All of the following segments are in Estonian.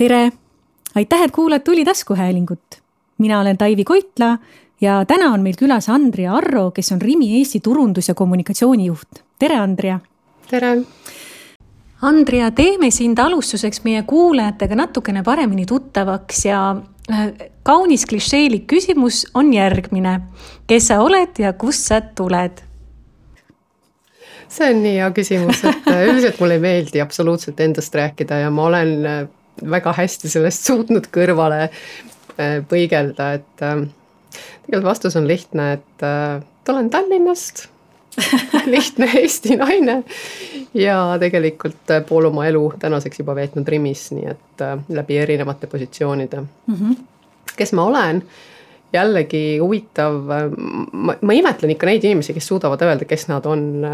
tere! aitäh, et kuulad Tuli taskuhäälingut. mina olen Taivi Koitla ja täna on meil külas Andrea Arro, kes on Rimi Eesti turundus- ja kommunikatsioonijuht. tere, Andrea! tere! Andrea, teeme sind alustuseks meie kuulajatega natukene paremini tuttavaks ja kaunis klišeelik küsimus on järgmine. kes sa oled ja kust sa tuled? see on nii hea küsimus, et äh, üldiselt mulle ei meeldi absoluutselt endast rääkida ja ma olen äh, väga hästi sellest suutnud kõrvale põigelda, et tegelikult vastus on lihtne, et olen Tallinnast lihtne Eesti naine ja tegelikult äh, pool oma elu tänaseks juba veetnud Rimis, nii et äh, läbi erinevate positsioonide mm. -hmm. kes ma olen? Jällegi huvitav, äh, ma, ma imetlen ikka neid inimesi, kes suudavad öelda, kes nad on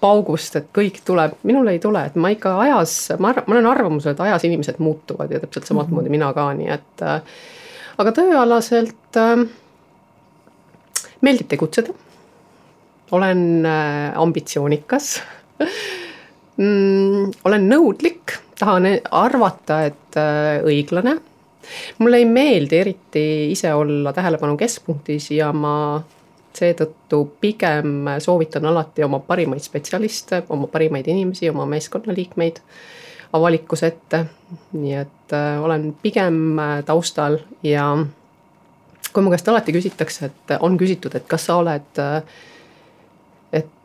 paugust, et kõik tuleb, minul ei tule, et ma ikka ajas, ma arvan, ma olen arvamusel, et ajas inimesed muutuvad ja täpselt samamoodi mm -hmm. mina ka, nii et aga tööalaselt äh, meeldib tegutseda olen äh, ambitsioonikas mm, olen nõudlik, tahan arvata, et äh, õiglane. Mulle ei meeldi eriti ise olla tähelepanu keskpunktis ja ma seetõttu pigem soovitan alati oma parimaid spetsialiste, oma parimaid inimesi, oma meeskonnaliikmeid avalikkuse ette. nii et äh, olen pigem äh, taustal ja kui mu käest alati küsitakse, et on küsitud, et kas sa oled äh,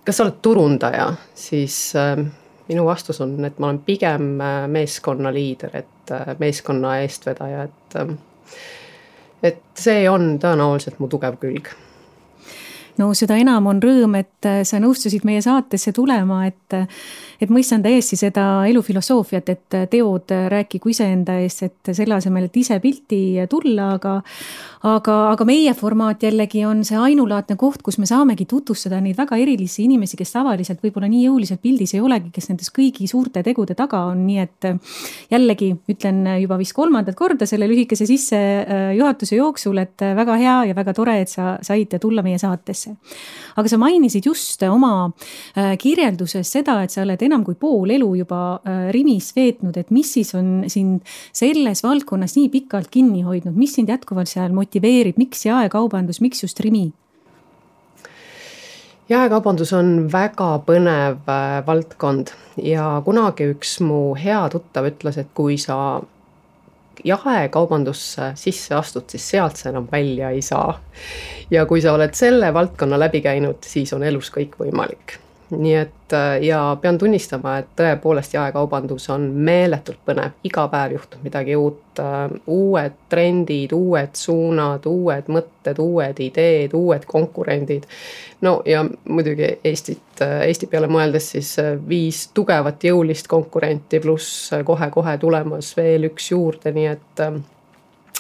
kas sa oled turundaja, siis äh, minu vastus on, et ma olen pigem äh, meeskonnaliider, et äh, meeskonna eestvedaja, et äh, et see on tõenäoliselt mu tugev külg no seda enam on rõõm, et äh, sa nõustusid meie saatesse tulema, et et mõistan täiesti seda elufilosoofiat, et teod rääkigu iseenda eest, et selle asemel, et ise pilti tulla, aga aga, aga meie formaat jällegi on see ainulaadne koht, kus me saamegi tutvustada neid väga erilisi inimesi, kes tavaliselt võib-olla nii jõuliselt pildis ei olegi, kes nendes kõigi suurte tegude taga on, nii et jällegi ütlen juba vist kolmandat korda selle lühikese sissejuhatuse jooksul, et väga hea ja väga tore, et sa said tulla meie saatesse. Aga sa mainisid just oma äh, kirjelduses seda, et sa oled enam kui pool elu juba äh, Rimis veetnud, et mis siis on sind selles valdkonnas nii pikalt kinni hoidnud, mis sind jätkuvalt seal motiveerib? miks jaekaubandus, miks just Rimi? jaekaubandus on väga põnev äh, valdkond ja kunagi üks mu hea tuttav ütles, et kui sa jaekaubandusse sisse astud, siis sealt sa enam välja ei saa. ja kui sa oled selle valdkonna läbi käinud, siis on elus kõik võimalik nii et äh, ja pean tunnistama, et tõepoolest jaekaubandus on meeletult põnev, iga päev juhtub midagi uut. Äh, uued trendid, uued suunad, uued mõtted, uued ideed, uued konkurendid. no ja muidugi Eestit, äh, Eesti peale mõeldes siis viis tugevat jõulist konkurenti, pluss kohe-kohe tulemas veel üks juurde, nii et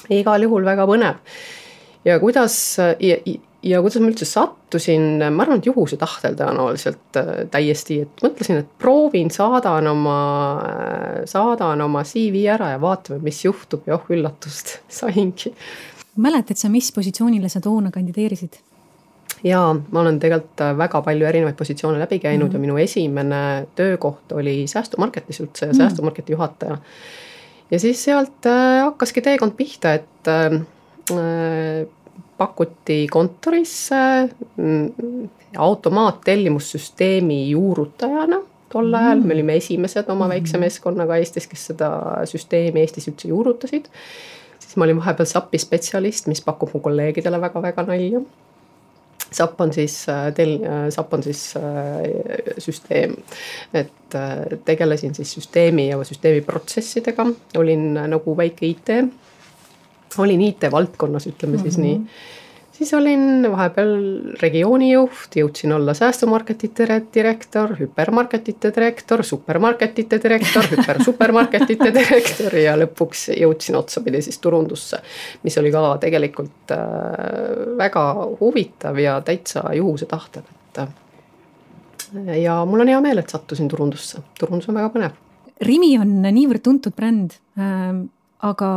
igal juhul väga põnev. ja kuidas ja, ja kuidas ma üldse sattusin, ma arvan, et juhuse tahtel tõenäoliselt äh, täiesti, et mõtlesin, et proovin, saadan oma, äh, saadan oma CV ära ja vaatame, mis juhtub ja oh üllatust, saingi. mäletad sa, mis positsioonile sa toona kandideerisid? jaa, ma olen tegelikult äh, väga palju erinevaid positsioone läbi käinud mm -hmm. ja minu esimene töökoht oli säästumarketis üldse ja mm -hmm. säästumarketi juhataja. ja siis sealt hakkaski teekond pihta, et äh, pakuti kontorisse mm, automaattellimussüsteemi juurutajana tol ajal mm., me olime esimesed oma väikse mm. meeskonnaga Eestis, kes seda süsteemi Eestis üldse juurutasid. siis ma olin vahepeal SAP-i spetsialist, mis pakub mu kolleegidele väga-väga nalja. SAP on siis äh, tel-, äh, SAP on siis äh, süsteem, et tegelesin siis süsteemi ja süsteemi protsessidega, olin nagu väike IT olin IT-valdkonnas, ütleme siis mm -hmm. nii. siis olin vahepeal regioonijuht, jõudsin olla säästumarketite direktor, hüpermarketite direktor, supermarketite direktor, hüpersupermarketite direktor ja lõpuks jõudsin otsapidi siis turundusse. mis oli ka tegelikult äh, väga huvitav ja täitsa juhuse tahtel, et äh, ja mul on hea meel, et sattusin turundusse, turundus on väga põnev. Rimi on niivõrd tuntud bränd ähm, aga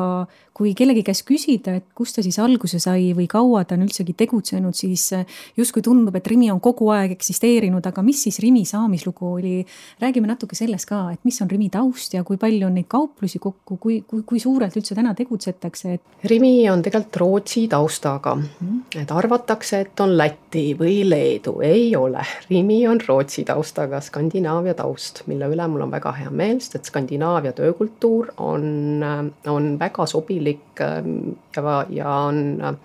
kui kellegi käest küsida, et kust ta siis alguse sai või kaua ta on üldsegi tegutsenud, siis justkui tundub, et Rimi on kogu aeg eksisteerinud, aga mis siis Rimi saamislugu oli? räägime natuke sellest ka, et mis on Rimi taust ja kui palju on neid kauplusi kokku, kui, kui, kui suurelt üldse täna tegutsetakse et...? Rimi on tegelikult Rootsi taustaga mm., et arvatakse, et on Läti või Leedu, ei ole. Rimi on Rootsi taustaga, Skandinaavia taust, mille üle mul on väga hea meel, sest et Skandinaavia töökultuur on, on väga sobilik inimlik ähm, ja, ja on äh,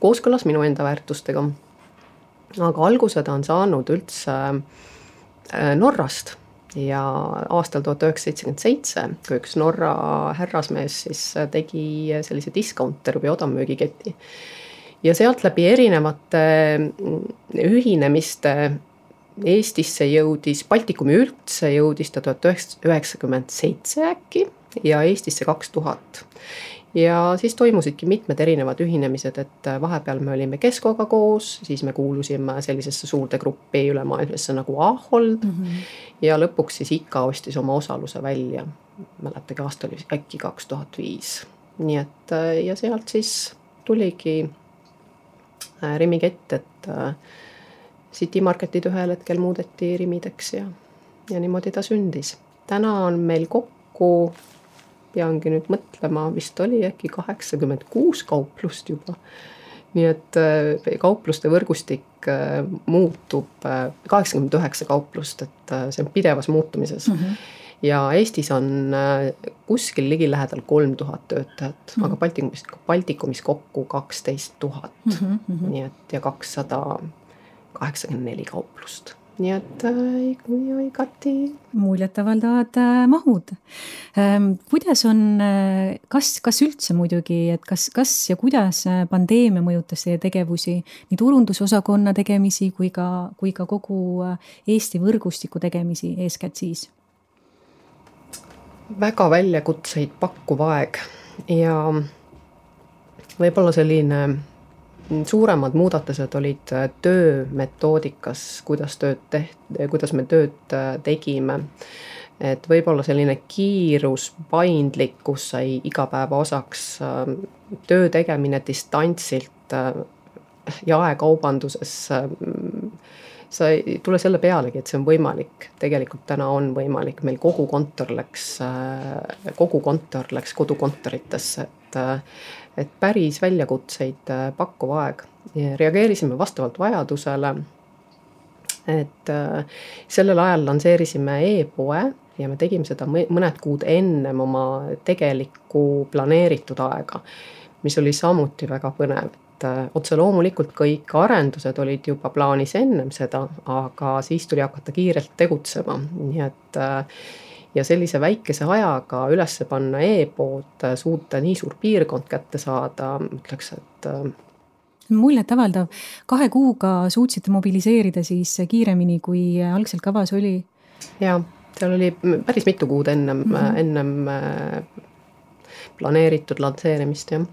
kooskõlas minu enda väärtustega. aga alguse ta on saanud üldse äh, Norrast ja aastal tuhat üheksasada seitsekümmend seitse, kui üks Norra härrasmees siis äh, tegi sellise discounter või odavmüügiketi. ja sealt läbi erinevate ühinemiste Eestisse jõudis, Baltikumi üldse jõudis ta tuhat üheksasada üheksakümmend seitse äkki ja Eestisse kaks tuhat ja siis toimusidki mitmed erinevad ühinemised, et äh, vahepeal me olime Keskoga koos, siis me kuulusime sellisesse suurde gruppi ülemaailmsesse nagu Ahold mm. -hmm. ja lõpuks siis IKA ostis oma osaluse välja. mäletagi, aasta oli äkki kaks tuhat viis. nii et äh, ja sealt siis tuligi äh, Rimi kett, et City Marketid ühel hetkel muudeti Rimideks ja, ja niimoodi ta sündis. täna on meil kokku peangi nüüd mõtlema, vist oli äkki kaheksakümmend kuus kauplust juba. nii et äh, kaupluste võrgustik äh, muutub, äh, kaheksakümmend üheksa kauplust, et see on pidevas muutumises mm. -hmm ja Eestis on kuskil ligilähedal kolm tuhat töötajat mm, -hmm. aga Baltikumis, Baltikumis kokku kaksteist tuhat. Mhm, mhm. nii et ja kakssada kaheksakümmend neli kauplust nii et äh, igati. muljetavaldavad äh, mahud. Ähm, kuidas on, äh, kas, kas üldse muidugi, et kas, kas ja kuidas pandeemia mõjutas teie tegevusi, nii turundusosakonna tegemisi kui ka, kui ka kogu Eesti võrgustiku tegemisi, eeskätt siis? väga väljakutseid pakkuv aeg ja võib-olla selline suuremad muudatused olid äh, töömetoodikas, kuidas tööd teht-, kuidas me tööd äh, tegime. et võib-olla selline kiirus, paindlikkus sai igapäeva osaks, äh, töö tegemine distantsilt jaekaubanduses sa ei tule selle pealegi, et see on võimalik, tegelikult täna on võimalik, meil kogu kontor läks, kogu kontor läks kodukontoritesse, et et päris väljakutseid äh, pakkuv aeg. reageerisime vastavalt vajadusele. et äh, sellel ajal lansseerisime e-poe ja me tegime seda mõned kuud ennem oma tegelikku planeeritud aega, mis oli samuti väga põnev äh, otse loomulikult kõik arendused olid juba plaanis ennem seda, aga siis tuli hakata kiirelt tegutsema, nii et ja sellise väikese ajaga üles panna e-pood, suuta nii suur piirkond kätte saada, ütleks, et äh, muljetavaldav, kahe kuuga suutsite mobiliseerida siis kiiremini, kui algselt kavas oli? jaa, seal oli päris mitu kuud ennem mm, -hmm. ennem äh, planeeritud lansseerimist, jah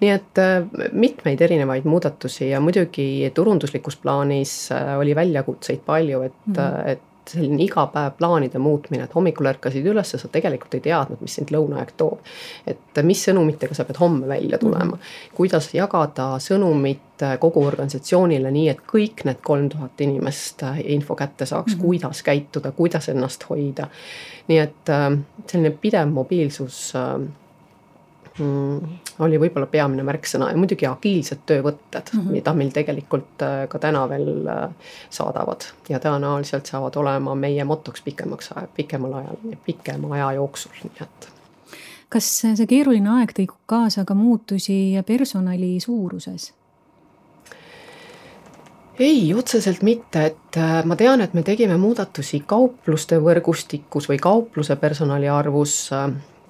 nii et äh, mitmeid erinevaid muudatusi ja muidugi turunduslikus plaanis oli väljakutseid palju, et mm, -hmm. et selline igapäev plaanide muutmine, et hommikul ärkasid üles, sa tegelikult ei teadnud, mis sind lõunaaeg toob. et mis sõnumitega sa pead homme välja tulema -hmm. kuidas jagada sõnumit kogu organisatsioonile nii, et kõik need kolm tuhat inimest info kätte saaks mm, -hmm. kuidas käituda, kuidas ennast hoida. nii et äh, selline pidev mobiilsus äh, mm, oli võib-olla peamine märksõna ja muidugi agiilsed töövõtted mm, -hmm. mida meil tegelikult äh, ka täna veel äh, saadavad ja tõenäoliselt saavad olema meie motoks pikemaks, pikemal ajal, pikema aja jooksul, nii et. kas see keeruline aeg tõi kaasa ka muutusi personali suuruses? ei, otseselt mitte, et äh, ma tean, et me tegime muudatusi kaupluste võrgustikus või kaupluse personali arvus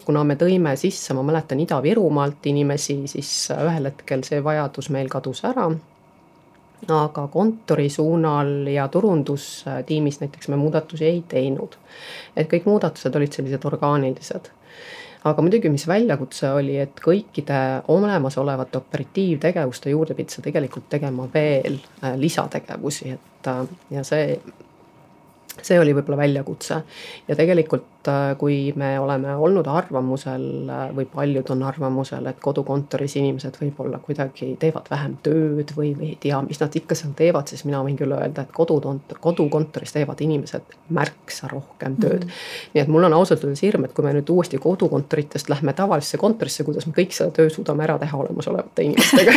kuna me tõime sisse, ma mäletan Ida-Virumaalt inimesi, siis ühel hetkel see vajadus meil kadus ära. aga kontori suunal ja turundustiimis näiteks me muudatusi ei teinud. et kõik muudatused olid sellised orgaanilised aga muidugi, mis väljakutse oli, et kõikide olemasolevate operatiivtegevuste juurde pidid sa tegelikult tegema veel äh, lisategevusi, et äh, ja see see oli võib-olla väljakutse ja tegelikult kui me oleme olnud arvamusel äh, või paljud on arvamusel, et kodukontoris inimesed võib-olla kuidagi teevad vähem tööd või, või ei tea, mis nad ikka seal teevad, siis mina võin küll öelda, et kodukont-, kodukontoris teevad inimesed märksa rohkem tööd mm. -hmm. nii et mul on ausalt öeldes hirm, et kui me nüüd uuesti kodukontoritest lähme tavalisse kontorisse, kuidas me kõik seda töö suudame ära teha olemasolevate inimestega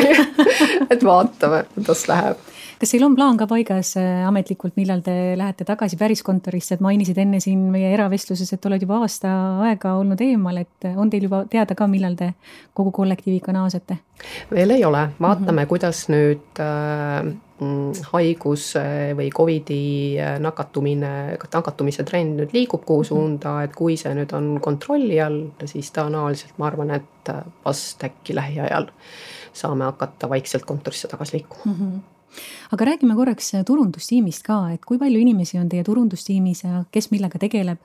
et vaatame, kuidas läheb kas teil on plaan ka paigas äh, ametlikult, millal te lähete tagasi päris kontorisse, et mainisid enne siin meie eravestluses, et oled juba aasta aega olnud eemal, et on teil juba teada ka, millal te kogu kollektiiviga naasete? veel ei ole, vaatame mm, -hmm. kuidas nüüd äh, mm, haigus või Covidi äh, nakatumine, nakatumise trend nüüd liigub kuhu mhm. suunda, et kui see nüüd on kontrolli all, siis tõenäoliselt ma arvan, et äh, vast äkki lähiajal saame hakata vaikselt kontorisse tagasi liikuma mm. -hmm aga räägime korraks äh, turundustiimist ka, et kui palju inimesi on teie turundustiimis ja kes millega tegeleb?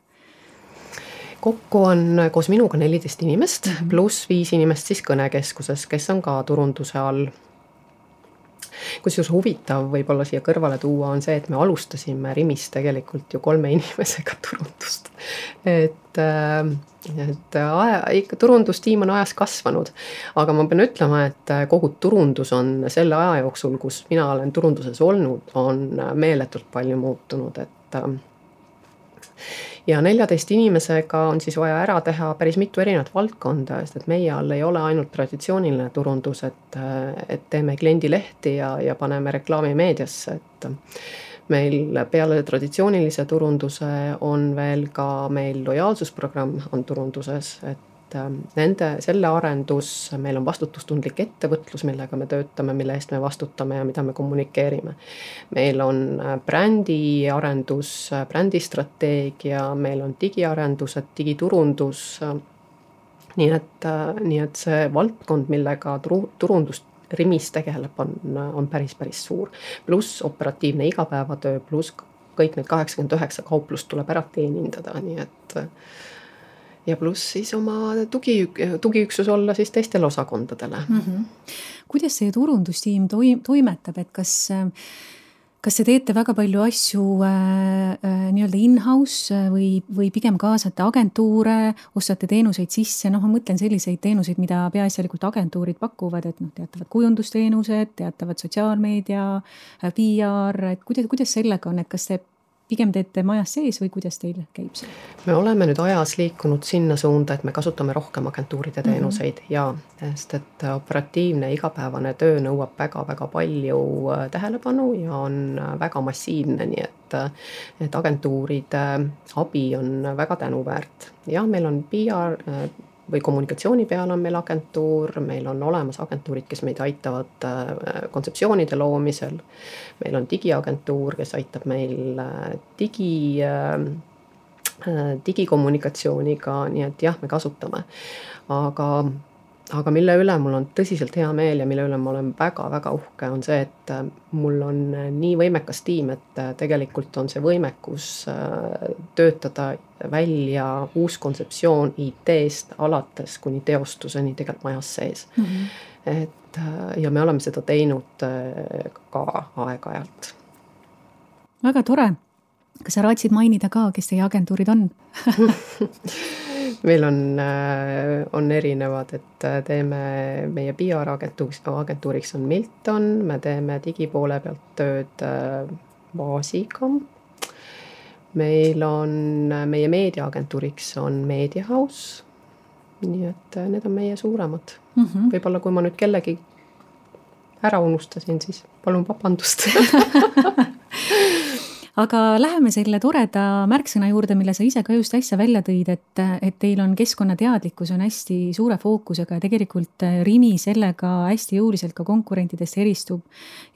Kokku on koos minuga neliteist inimest mm -hmm. pluss viis inimest siis kõnekeskuses, kes on ka turunduse all kusjuures huvitav võib-olla siia kõrvale tuua on see, et me alustasime Rimis tegelikult ju kolme inimesega turundust. et äh, et aja, ikka turundustiim on ajas kasvanud. aga ma pean ütlema, et kogu turundus on selle aja jooksul, kus mina olen turunduses olnud, on meeletult palju muutunud, et ja neljateist inimesega on siis vaja ära teha päris mitu erinevat valdkonda, sest et meie all ei ole ainult traditsiooniline turundus, et, et teeme kliendilehti ja, ja paneme reklaami meediasse, et meil peale traditsioonilise turunduse on veel ka meil lojaalsusprogramm on turunduses, et ähm, nende, selle arendus, meil on vastutustundlik ettevõtlus, millega me töötame, mille eest me vastutame ja mida me kommunikeerime. meil on äh, brändiarendus, äh, brändistrateegia, meil on digiarendused, digiturundus nii et, äh, nii et see valdkond, millega turu, turundust Rimis tegeleb, on, on päris, päris suur. pluss operatiivne igapäevatöö, pluss kõik need kaheksakümmend üheksa kauplust tuleb ära teenindada, nii et ja pluss siis oma tugi, tugiüksus olla siis teistele osakondadele mm. -hmm. kuidas see turundustiim toim-, toimetab, et kas kas te teete väga palju asju äh, äh, nii-öelda in-house või, või pigem kaasate agentuure, ostate teenuseid sisse, noh, ma mõtlen selliseid teenuseid, mida peaasjalikult agentuurid pakuvad, et noh, teatavad kujundusteenused, teatavad sotsiaalmeedia, äh, PR, et kuidas, kuidas sellega on, et kas te pigem teete majas sees või kuidas teil käib see? me oleme nüüd ajas liikunud sinna suunda, et me kasutame rohkem agentuuride mhm. teenuseid mm -hmm. ja sest et operatiivne igapäevane töö nõuab väga-väga palju äh, tähelepanu ja on äh, väga massiivne, nii et äh, et agentuuride abi on väga tänuväärt. jah, meil on PR või kommunikatsiooni peal on meil agentuur, meil on olemas agentuurid, kes meid aitavad äh, kontseptsioonide loomisel. meil on digiagentuur, kes aitab meil äh, digi, äh, digikommunikatsiooniga, nii et jah, me kasutame. aga aga mille üle mul on tõsiselt hea meel ja mille üle ma olen väga-väga uhke, on see, et äh, mul on äh, nii võimekas tiim, et äh, tegelikult on see võimekus töötada välja uus kontseptsioon IT-st alates kuni teostuseni tegelikult majas sees mm. -hmm. et ja me oleme seda teinud ka aeg-ajalt. väga tore. kas sa raatsid mainida ka, kes teie agentuurid on meil on, äh, on erinevad, et äh, teeme meie PR-agentuuriks, agentuuriks on Milton, me teeme digipoole pealt tööd Vaasiga. Äh, meil on, meie meediaagentuuriks on Media House. nii et need on meie suuremad mm -hmm.. võib-olla kui ma nüüd kellegi ära unustasin, siis palun vabandust aga läheme selle toreda märksõna juurde, mille sa ise ka just äsja välja tõid, et, et teil on keskkonnateadlikkus on hästi suure fookusega ja tegelikult Rimi sellega hästi jõuliselt ka konkurentidest eristub.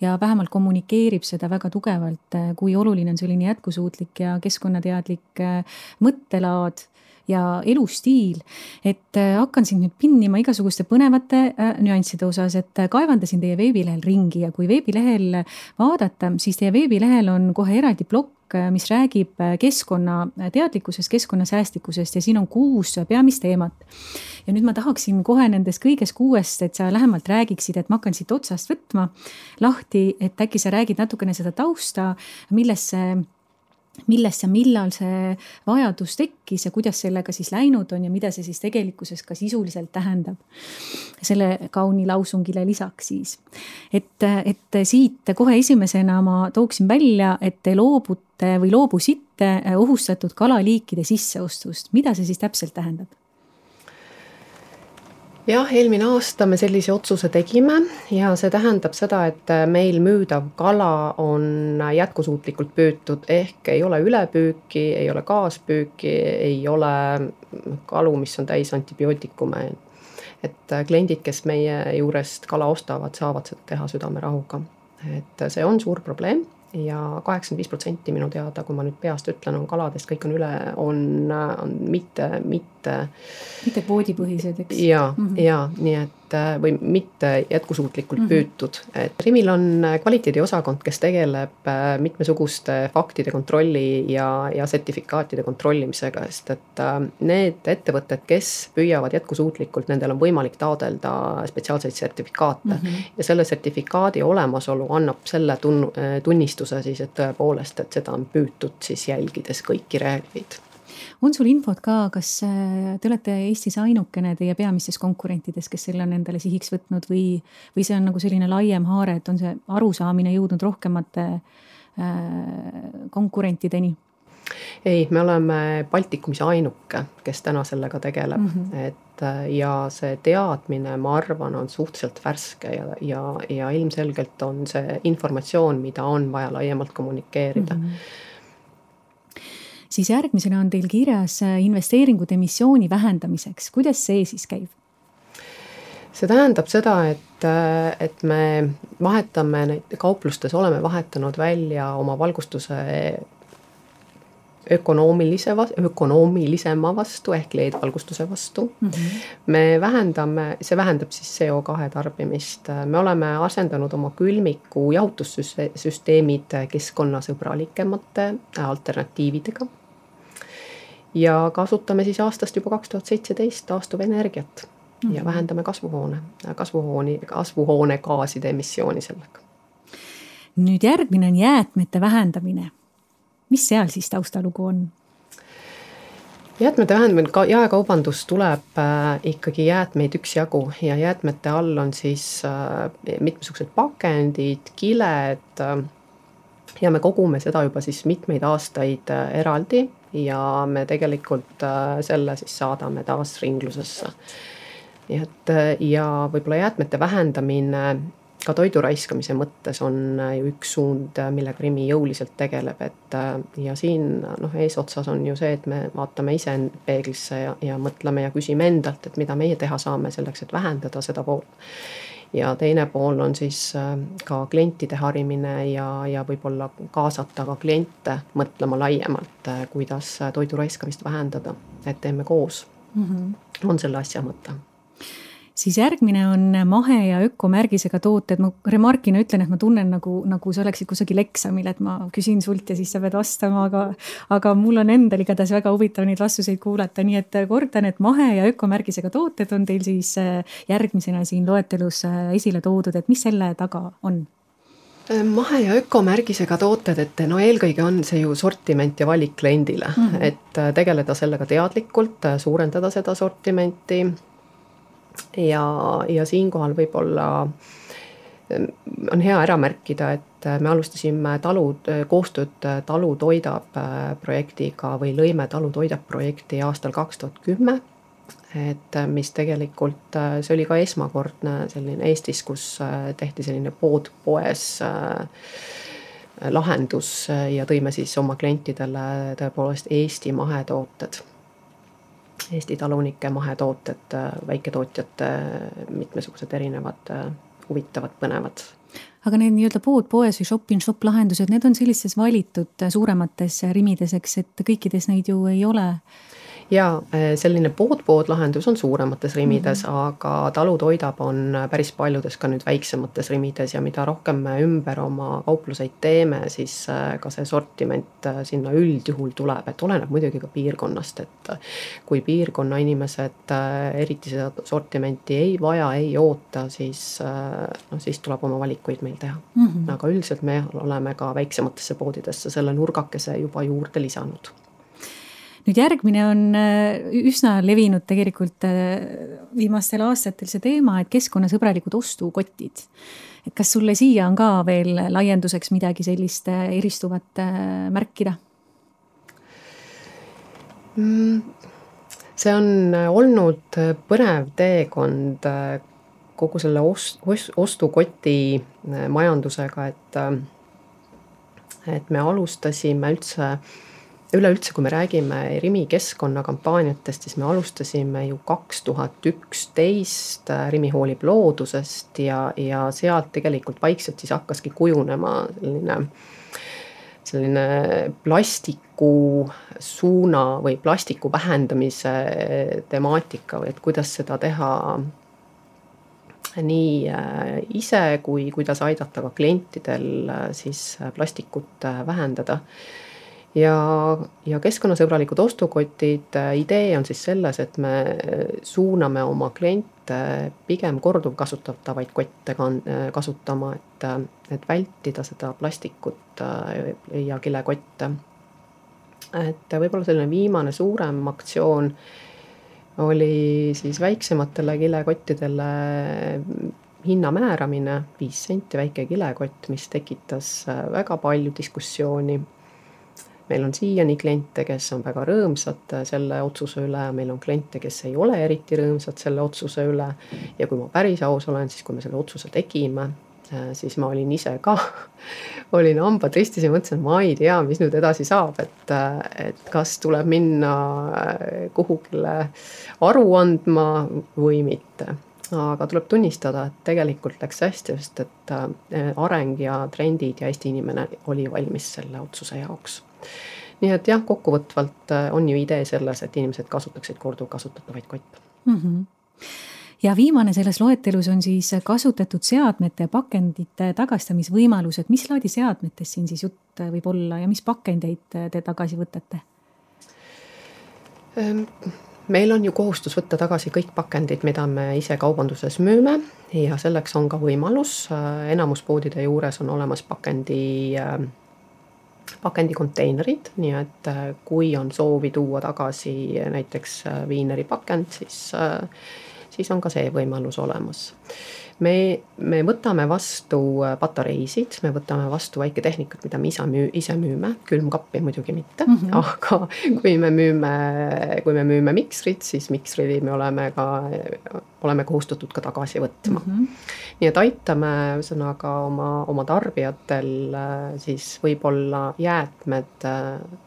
ja vähemalt kommunikeerib seda väga tugevalt, kui oluline on selline jätkusuutlik ja keskkonnateadlik mõttelaad ja elustiil. et äh, hakkan sind nüüd pinnima igasuguste põnevate äh, nüansside osas, et äh, kaevandasin teie veebilehel ringi ja kui veebilehel vaadata, siis teie veebilehel on kohe eraldi plokk, mis räägib keskkonnateadlikkusest, keskkonnasäästlikkusest ja siin on kuus peamist teemat. ja nüüd ma tahaksin kohe nendest kõigest kuuest, et sa lähemalt räägiksid, et ma hakkan siit otsast võtma lahti, et äkki sa räägid natukene seda tausta, milles see millest ja millal see vajadus tekkis ja kuidas sellega siis läinud on ja mida see siis tegelikkuses ka sisuliselt tähendab. selle kauni lausungile lisaks siis. et, et siit kohe esimesena ma tooksin välja, et te loobute või loobusite ohustatud kalaliikide sisseostust, mida see siis täpselt tähendab? Jah, eelmine aasta me sellise otsuse tegime ja see tähendab seda, et meil müüdav kala on jätkusuutlikult püütud, ehk ei ole ülepüüki, ei ole kaaspüüki, ei ole kalu, mis on täis antibiootikume. et kliendid, kes meie juurest kala ostavad, saavad seda teha südamerahuga. et see on suur probleem ja kaheksakümmend viis protsenti minu teada, kui ma nüüd peast ütlen, on kaladest, kõik on üle, on, on mitte, mitte. Mitte kvoodipõhised, eks. ja mm, -hmm. ja nii et või mitte jätkusuutlikult mm -hmm. püütud, et Rimil on kvaliteediosakond, kes tegeleb äh, mitmesuguste faktide kontrolli ja, ja sertifikaatide kontrollimisega, sest et äh, need ettevõtted, kes püüavad jätkusuutlikult, nendel on võimalik taodelda spetsiaalseid sertifikaate mm. -hmm. ja selle sertifikaadi olemasolu annab selle tun-, tunnistuse tunnistuse siis, et tõepoolest, et seda on püütud siis jälgides kõiki reegleid on sul infot ka, kas äh, te olete Eestis ainukene teie peamistes konkurentides, kes selle on endale sihiks võtnud või, või see on nagu selline laiem haare, et on see arusaamine jõudnud rohkemate äh, konkurentideni? ei, me oleme Baltikumis ainuke, kes täna sellega tegeleb mm, -hmm. et äh, ja see teadmine, ma arvan, on suhteliselt värske ja, ja, ja ilmselgelt on see informatsioon, mida on vaja laiemalt kommunikeerida mm. -hmm. Siis järgmisena on teil kirjas äh, investeeringud emissiooni vähendamiseks, kuidas see siis käib? see tähendab seda, et, äh, et me vahetame neid kauplustes, oleme vahetanud välja oma valgustuse ökonoomilise, ökonoomilisema vastu ehk LED-valgustuse vastu mm. -hmm. me vähendame, see vähendab siis CO2 tarbimist, me oleme asendanud oma külmiku jahutussüsteemid keskkonnasõbralikemate alternatiividega. Ja kasutame siis aastast juba kaks tuhat seitseteist taastuvenergiat mm -hmm. ja mhm. vähendame kasvuhoone, kasvuhooni, kasvuhoonegaaside emissiooni sellega. nüüd järgmine on jäätmete vähendamine mis seal siis taustalugu on? jäätmete vähendamine, ka jaekaubandus tuleb äh, ikkagi jäätmeid üksjagu ja jäätmete all on siis äh, mitmesugused pakendid, kiled äh,. ja me kogume seda juba siis mitmeid aastaid eraldi ja me tegelikult äh, selle siis saadame taas ringlusesse. nii et äh, ja võib-olla jäätmete vähendamine ka toidu raiskamise mõttes on äh, ju üks suund, millega Rimi jõuliselt tegeleb, et ja siin noh, eesotsas on ju see, et me vaatame ise peeglisse ja, ja mõtleme ja küsime endalt, et mida meie teha saame selleks, et vähendada seda poolt. Ja teine pool on siis ka klientide harimine ja, ja võib-olla kaasata ka kliente mõtlema laiemalt, kuidas toidu raiskamist vähendada, et teeme koos mm. -hmm. on selle asja mõte siis järgmine on mahe ja ökomärgisega tooted, ma remarkina ütlen, et ma tunnen nagu, nagu sa oleksid kusagil eksamil, et ma küsin sult ja siis sa pead vastama, aga. aga mul on endal igatahes väga huvitav neid vastuseid kuulata, nii et kordan, et mahe ja ökomärgisega tooted on teil siis äh, järgmisena siin loetelus äh, esile toodud, et mis selle taga on? Äh, mahe ja ökomärgisega tooted, et no eelkõige on see ju sortiment ja valik kliendile mm, -hmm. et tegeleda sellega teadlikult, suurendada seda sortimenti ja, ja siinkohal võib-olla mm, on hea ära märkida, et me alustasime talud, koostööd Talu toidab äh, projektiga või lõime Talu toidab projekti aastal kaks tuhat kümme. et äh, mis tegelikult, äh, see oli ka esmakordne selline Eestis, kus tehti selline pood poes lahendus ja tõime siis oma klientidele tõepoolest Eesti mahetooted Eesti talunike mahetooted, väiketootjate mitmesugused erinevad huvitavad, põnevad. Aga need nii-öelda pood poes või shop-in-shop lahendused, need on sellistes valitud suuremates rimides, eks, et kõikides neid ju ei ole ja äh, selline pood-pood lahendus on suuremates rimides mm, -hmm. aga talutoidab on päris paljudes ka nüüd väiksemates rimides ja mida rohkem me ümber oma kaupluseid teeme, siis äh, ka see sortiment äh, sinna üldjuhul tuleb, et oleneb muidugi ka piirkonnast, et kui piirkonna inimesed eriti seda sortimenti ei vaja, ei oota, siis noh, siis tuleb oma valikuid meil teha mm. -hmm. aga üldiselt me oleme ka väiksematesse poodidesse selle nurgakese juba juurde lisanud nüüd järgmine on äh, üsna levinud tegelikult äh, viimastel aastatel see teema, et keskkonnasõbralikud ostukotid. et kas sulle siia on ka veel laienduseks midagi sellist äh, eristuvat märkida? Mm, see on olnud põnev teekond kogu selle ost-, ostukoti majandusega, et, et me alustasime üldse äh, üleüldse, kui me räägime Rimi keskkonnakampaaniatest, siis me alustasime ju kaks tuhat üksteist äh, Rimi hoolib loodusest ja, ja sealt tegelikult vaikselt siis hakkaski kujunema selline selline plastiku suuna või plastiku vähendamise temaatika või et kuidas seda teha nii äh, ise kui kuidas aidata ka klientidel äh, siis plastikut vähendada ja, ja keskkonnasõbralikud ostukotid, äh, idee on siis selles, et me suuname oma kliente pigem korduvkasutatavaid kotte äh, kasutama, et, et vältida seda plastikut äh, ja kilekotte. et võib-olla selline viimane suurem aktsioon oli siis väiksematele kilekottidele hinna määramine, viis senti väike kilekott, mis tekitas väga palju diskussiooni meil on siiani kliente, kes on väga rõõmsad selle otsuse üle, meil on kliente, kes ei ole eriti rõõmsad selle otsuse üle. ja kui ma päris aus olen, siis kui me selle otsuse tegime, siis ma olin ise ka, olin hambad ristis ja mõtlesin, ma ei tea, mis nüüd edasi saab, et, et kas tuleb minna kuhugile aru andma või mitte aga tuleb tunnistada, et tegelikult läks hästi, sest et areng ja trendid ja Eesti inimene oli valmis selle otsuse jaoks nii et jah, kokkuvõtvalt äh, on ju idee selles, et inimesed kasutaksid korduvkasutatavaid kotte mm. -hmm ja viimane selles loetelus on siis kasutatud seadmete pakendite tagastamisvõimalused. mis laadi seadmetest siin siis jutt võib olla ja mis pakendeid te tagasi võtate? Ehm, meil on ju kohustus võtta tagasi kõik pakendid, mida me ise kaubanduses müüme ja selleks on ka võimalus. Äh, enamus poodide juures on olemas pakendi äh, pakendikonteinerid, nii et äh, kui on soovi tuua tagasi näiteks äh, viineri pakend, siis, äh, siis on ka see võimalus olemas me, me võtame vastu äh, patareisid, me võtame vastu väiketehnikat, mida me ise müü-, ise müüme, külmkappi muidugi mitte mm, -hmm. aga kui me müüme, kui me müüme miksrit, siis miksri me oleme ka, oleme kohustatud ka tagasi võtma mm. -hmm. nii et aitame ühesõnaga oma, oma tarbijatel äh, siis võib-olla jäätmed äh,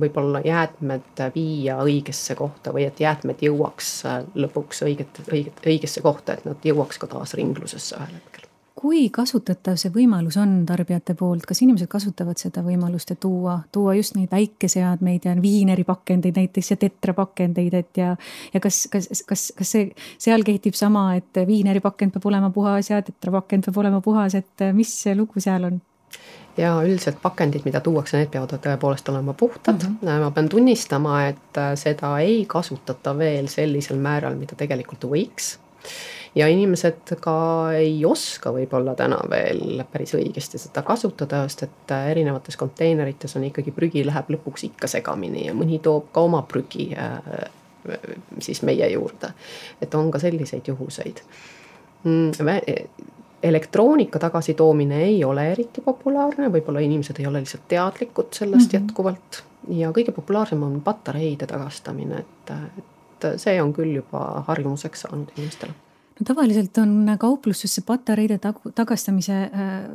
võib-olla jäätmed viia õigesse kohta või et jäätmed jõuaks äh, lõpuks õiget, õiget, õigesse kohta, et nad jõuaks ka taas ringlusesse ühel hetkel. kui kasutatav see võimalus on tarbijate poolt, kas inimesed kasutavad seda võimalust, et tuua, tuua just neid väikeseadmeid ja viineripakendeid näiteks ja tetrapakendeid, et ja. ja kas, kas, kas, kas see seal kehtib sama, et viineripakend peab olema puhas ja tetrapakend peab olema puhas, et mis lugu seal on? Ja üldiselt pakendid, mida tuuakse, need peavad tõepoolest olema puhtad mm. -hmm. ma pean tunnistama, et äh, seda ei kasutata veel sellisel määral, mida tegelikult võiks. ja inimesed ka ei oska võib-olla täna veel päris õigesti seda kasutada, sest et äh, erinevates konteinerites on ikkagi prügi läheb lõpuks ikka segamini ja mõni toob ka oma prügi äh, siis meie juurde. et on ka selliseid juhuseid mm, elektroonika tagasitoomine ei ole eriti populaarne, võib-olla inimesed ei ole lihtsalt teadlikud sellest mm -hmm. jätkuvalt. ja kõige populaarsem on patareide tagastamine, et, et see on küll juba harjumuseks saanud inimestele. no tavaliselt on kauplusesse patareide tag tagastamise äh,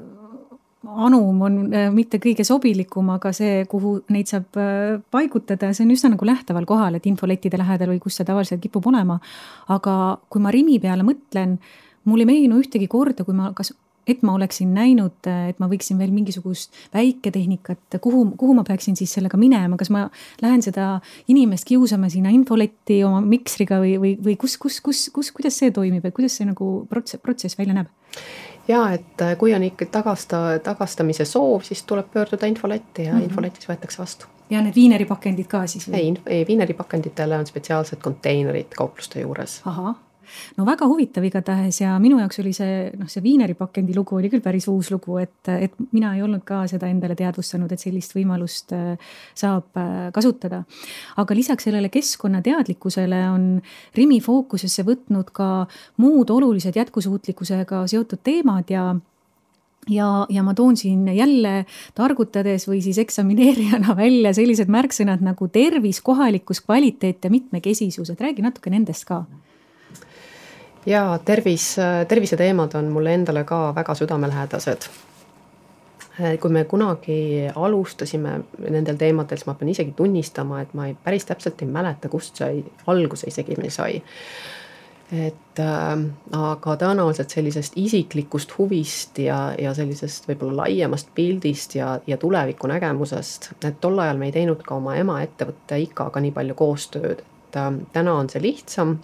anum on äh, mitte kõige sobilikum, aga see, kuhu neid saab äh, paigutada, see on üsna nagu lähteval kohal, et infolettide lähedal või kus see tavaliselt kipub olema. aga kui ma Rimi peale mõtlen mul ei meenu ühtegi korda, kui ma kas et ma oleksin näinud, et ma võiksin veel mingisugust väiketehnikat, kuhu, kuhu ma peaksin siis sellega minema, kas ma lähen seda inimest kiusama sinna infoletti oma miksriga või, või, või kus, kus, kus, kus, kuidas see toimib, et kuidas see nagu protsess, protsess välja näeb? ja et äh, kui on ikka tagasta, tagastamise soov, siis tuleb pöörduda infoletti ja mm -hmm. infoletis võetakse vastu. ja need viineripakendid ka siis? ei, ei viineripakenditele on spetsiaalsed konteinerid kaupluste juures. ahah no väga huvitav igatahes ja minu jaoks oli see noh, see viineripakendi lugu oli küll päris uus lugu, et, et mina ei olnud ka seda endale teadvustanud, et sellist võimalust äh, saab äh, kasutada. aga lisaks sellele keskkonnateadlikkusele on Rimi fookusesse võtnud ka muud olulised jätkusuutlikkusega seotud teemad ja ja, ja ma toon siin jälle targutades või siis eksamineerijana välja sellised märksõnad nagu tervis, kohalikkus, kvaliteet ja mitmekesisus, et räägi natuke nendest ka jaa, tervis, terviseteemad on mulle endale ka väga südamelähedased. kui me kunagi alustasime nendel teemadel, siis ma pean isegi tunnistama, et ma ei, päris täpselt ei mäleta, kust see alguse isegi meil sai. Et äh, aga tõenäoliselt sellisest isiklikust huvist ja, ja sellisest võib-olla laiemast pildist ja, ja tulevikunägemusest, et tol ajal me ei teinud ka oma emaettevõtte IKA-ga nii palju koostööd, et äh, täna on see lihtsam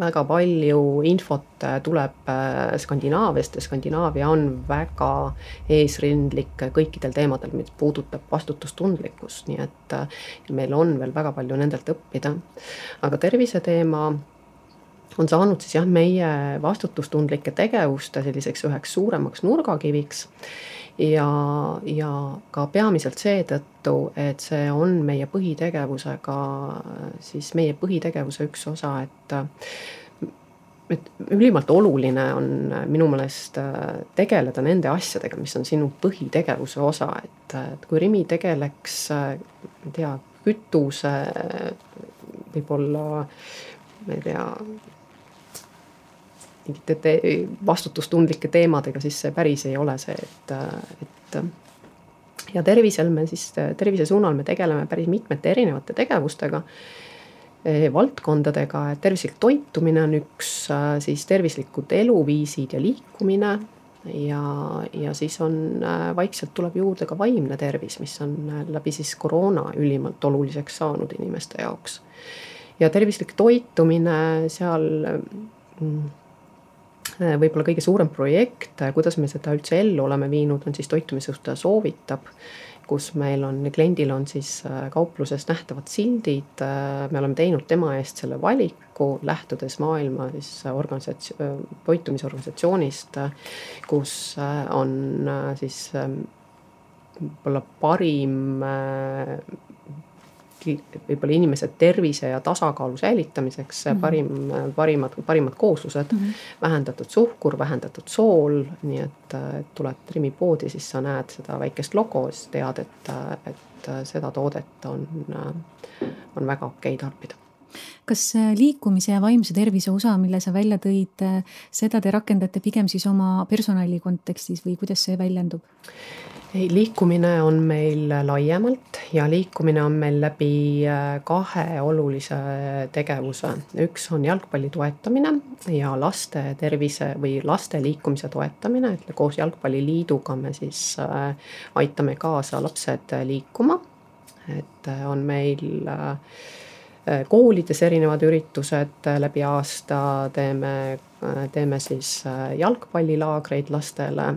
väga palju infot äh, tuleb äh, Skandinaaviast ja Skandinaavia on väga eesrindlik kõikidel teemadel, mis puudutab vastutustundlikkust, nii et äh, meil on veel väga palju nendelt õppida. aga terviseteema on saanud siis jah, meie vastutustundlike tegevuste selliseks üheks suuremaks nurgakiviks ja, ja ka peamiselt seetõttu, et see on meie põhitegevusega, siis meie põhitegevuse üks osa, et et ülimalt oluline on minu meelest tegeleda nende asjadega, mis on sinu põhitegevuse osa, et, et kui Rimi tegeleks, ma ei tea, kütuse, võib-olla ma ei tea, mingite te vastutustundlike teemadega, siis see päris ei ole see, et, et. ja tervisel me siis, tervise suunal me tegeleme päris mitmete erinevate tegevustega eh, valdkondadega, et tervislik toitumine on üks, siis tervislikud eluviisid ja liikumine. ja, ja siis on vaikselt tuleb juurde ka vaimne tervis, mis on läbi siis koroona ülimalt oluliseks saanud inimeste jaoks. ja tervislik toitumine seal mm, võib-olla kõige suurem projekt, äh, kuidas me seda üldse ellu oleme viinud, on siis toitumisjuhtaja soovitab kus meil on, kliendil on siis äh, kaupluses nähtavad sildid, me oleme teinud tema eest selle valiku, lähtudes maailma siis organisatsioon, toitumisorganisatsioonist, kus on siis võib-olla parim võib-olla inimese tervise ja tasakaalu säilitamiseks mm -hmm. parim, parimad, parimad kooslused mm. -hmm. vähendatud suhkur, vähendatud sool, nii et, et tuled Rimi poodi, siis sa näed seda väikest logo, siis tead, et, et seda toodet on, on väga okei okay tarbida kas liikumise ja vaimse tervise osa, mille sa välja tõid, seda te rakendate pigem siis oma personali kontekstis või kuidas see väljendub? ei, liikumine on meil laiemalt ja liikumine on meil läbi äh, kahe olulise tegevuse. üks on jalgpalli toetamine ja laste tervise või laste liikumise toetamine, et koos Jalgpalliliiduga me siis äh, aitame kaasa lapsed liikuma. et äh, on meil koolides erinevad üritused läbi aasta, teeme, teeme siis jalgpallilaagreid lastele.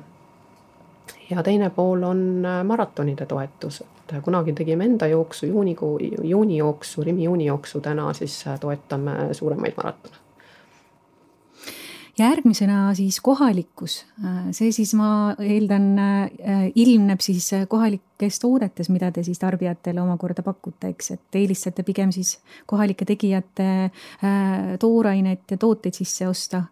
Ja teine pool on äh, maratonide toetus, et äh, kunagi tegime enda jooksu juunikuu, juunijooksu, Rimi juunijooksu, täna siis äh, toetame suuremaid maratone järgmisena siis kohalikkus, see siis ma eeldan, ilmneb siis kohalikes toodetes, mida te siis tarbijatele omakorda pakute, eks, et eelistate pigem siis kohalike tegijate toorainet ja tooteid sisse osta.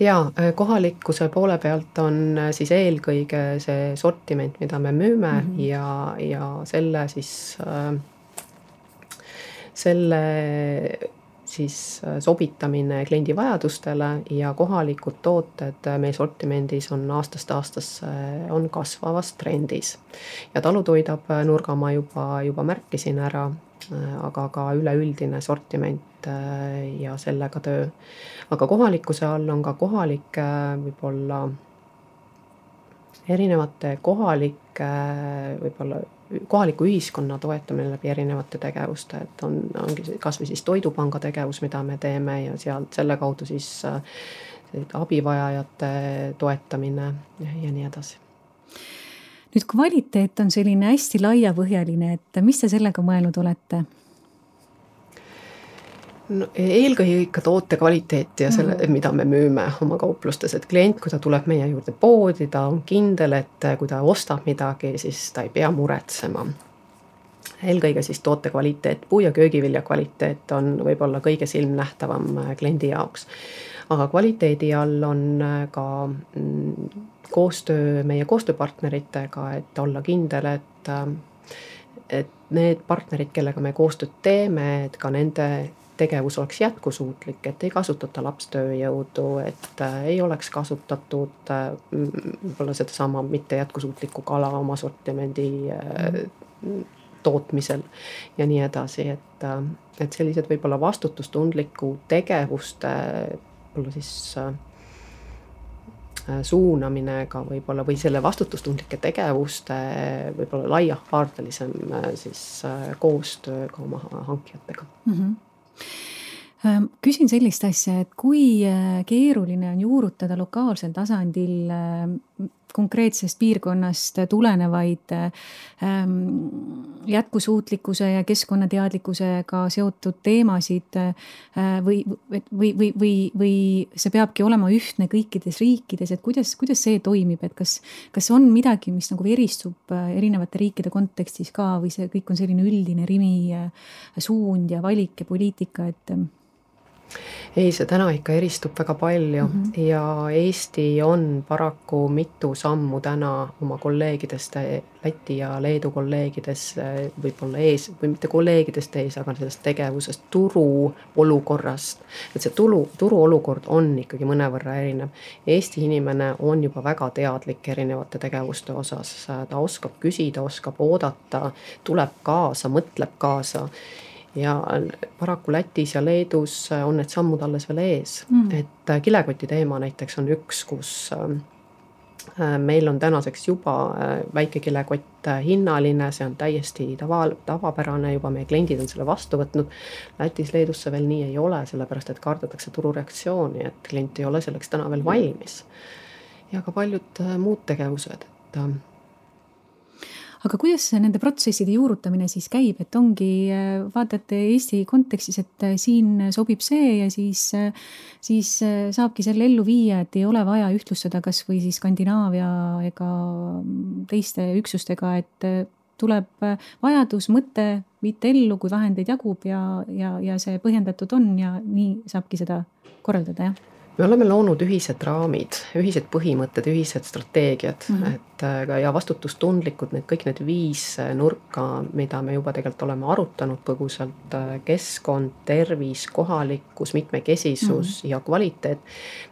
Jaa, äh, kohalikkuse poole pealt on äh, siis eelkõige see sortiment, mida me müüme mm -hmm. ja, ja selle siis äh,, selle siis äh, sobitamine kliendi vajadustele ja kohalikud tooted meie sortimendis on aastast aastasse, on kasvavas trendis. ja talutoidab nurga ma juba, juba märkisin ära, aga ka üleüldine sortiment ja sellega töö aga kohalikkuse all on ka kohalikke võib-olla erinevate kohalike võib-olla kohaliku ühiskonna toetamine läbi erinevate tegevuste, et on, ongi kasvõi siis Toidupanga tegevus, mida me teeme ja sealt selle kaudu siis äh, abivajajate toetamine ja, nii edasi nüüd kvaliteet on selline hästi laiapõhjaline, et mis te sellega mõelnud olete? No eelkõige ikka toote kvaliteeti ja selle mm, -hmm. mida me müüme oma kauplustes, et klient, kui ta tuleb meie juurde poodi, ta on kindel, et kui ta ostab midagi, siis ta ei pea muretsema. eelkõige siis toote kvaliteet, puu- ja köögivilja kvaliteet on võib-olla kõige silmnähtavam äh, kliendi jaoks. aga kvaliteedi all on äh, ka mm, koostöö meie koostööpartneritega, et olla kindel, et äh, et need partnerid, kellega me koostööd teeme, et ka nende tegevus oleks jätkusuutlik, et ei kasutata lapstööjõudu, et äh, ei oleks kasutatud äh, võib-olla sedasama mitte jätkusuutlikku kala oma sortimendi äh, tootmisel ja nii edasi, et, et sellised võib-olla vastutustundliku tegevuste võib-olla siis suunamine ka võib-olla või selle vastutustundlike tegevuste võib-olla laiahaardelisem siis koostöö ka oma hankijatega mm. -hmm küsin sellist asja, et kui äh, keeruline on juurutada lokaalsel tasandil ähm, konkreetsest piirkonnast tulenevaid ähm, jätkusuutlikkuse ja keskkonnateadlikkusega seotud teemasid äh, või, või, või, või, või see peabki olema ühtne kõikides riikides, et kuidas, kuidas see toimib, et kas, kas on midagi, mis nagu eristub äh, erinevate riikide kontekstis ka või see kõik on selline üldine Rimi suund ja valik ja poliitika, et ei, see täna ikka eristub väga palju mm -hmm. ja Eesti on paraku mitu sammu täna oma kolleegidest, Läti ja Leedu kolleegidest võib-olla ees või mitte kolleegidest ees, aga sellest tegevusest, turu olukorrast. et see tulu, turu olukord on ikkagi mõnevõrra erinev. Eesti inimene on juba väga teadlik erinevate tegevuste osas, ta oskab küsida, oskab oodata, tuleb kaasa, mõtleb kaasa ja paraku Lätis ja Leedus on need sammud alles veel ees mm., et äh, kilekoti teema näiteks on üks, kus äh, meil on tänaseks juba äh, väike kilekott hinnaline, see on täiesti tava, tavapärane, juba meie kliendid on selle vastu võtnud. Lätis-Leedus see veel nii ei ole, sellepärast et kardetakse turureaktsiooni, et klient ei ole selleks täna veel valmis. ja ka paljud muud tegevused, et aga kuidas nende protsesside juurutamine siis käib, et ongi, äh, vaatate Eesti kontekstis, et äh, siin sobib see ja siis, äh, siis saabki selle ellu viia, et ei ole vaja ühtlustada kasvõi siis Skandinaavia ega teiste üksustega, et tuleb vajadus, mõte viita ellu, kui vahendeid jagub ja, ja, ja see põhjendatud on ja nii saabki seda korraldada, jah me oleme loonud ühised raamid, ühised põhimõtted, ühised strateegiad mm, -hmm. et äh, ja vastutustundlikud need kõik need viis äh, nurka, mida me juba tegelikult oleme arutanud põgusalt, äh, keskkond, tervis, kohalikkus, mitmekesisus mm -hmm. ja kvaliteet.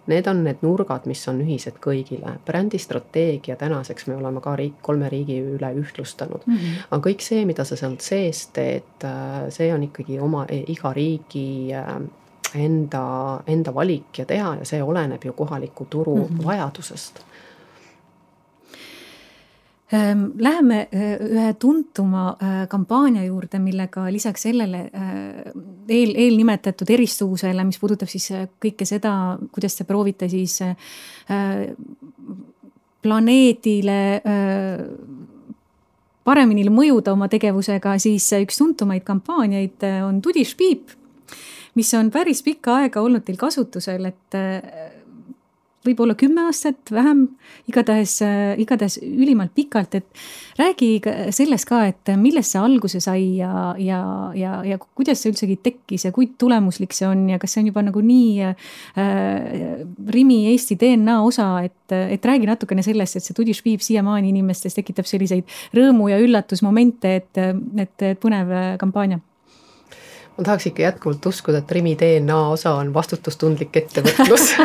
Need on need nurgad, mis on ühised kõigile. brändistrateegia tänaseks me oleme ka riik, kolme riigi üle ühtlustanud mm. -hmm. aga kõik see, mida sa sealt sees teed, see on ikkagi oma iga riigi enda, enda valik ja teha ja see oleneb ju kohaliku turu mm -hmm. vajadusest ehm, Läheme eh, ühe tuntuma eh, kampaania juurde, millega lisaks sellele eh, eel, eelnimetatud eristuvusele, mis puudutab siis kõike seda, kuidas te proovite siis planeedile paremini mõjuda oma tegevusega, siis üks tuntumaid kampaaniaid on Tudiš Piip mis on päris pikka aega olnud teil kasutusel, et äh, võib-olla kümme aastat, vähem, igatahes, äh, igatahes ülimalt pikalt, et räägi sellest ka, et millest see alguse sai ja, ja, ja, ja kuidas see üldsegi tekkis ja kui tulemuslik see on ja kas see on juba nagu nii äh, Rimi Eesti DNA osa, et, et räägi natukene sellest, et see Tudiš Viib siiamaani inimestes tekitab selliseid rõõmu ja üllatusmomente, et, et, et põnev kampaania ma tahaks ikka jätkuvalt uskuda, et Rimi DNA osa on vastutustundlik ettevõtlus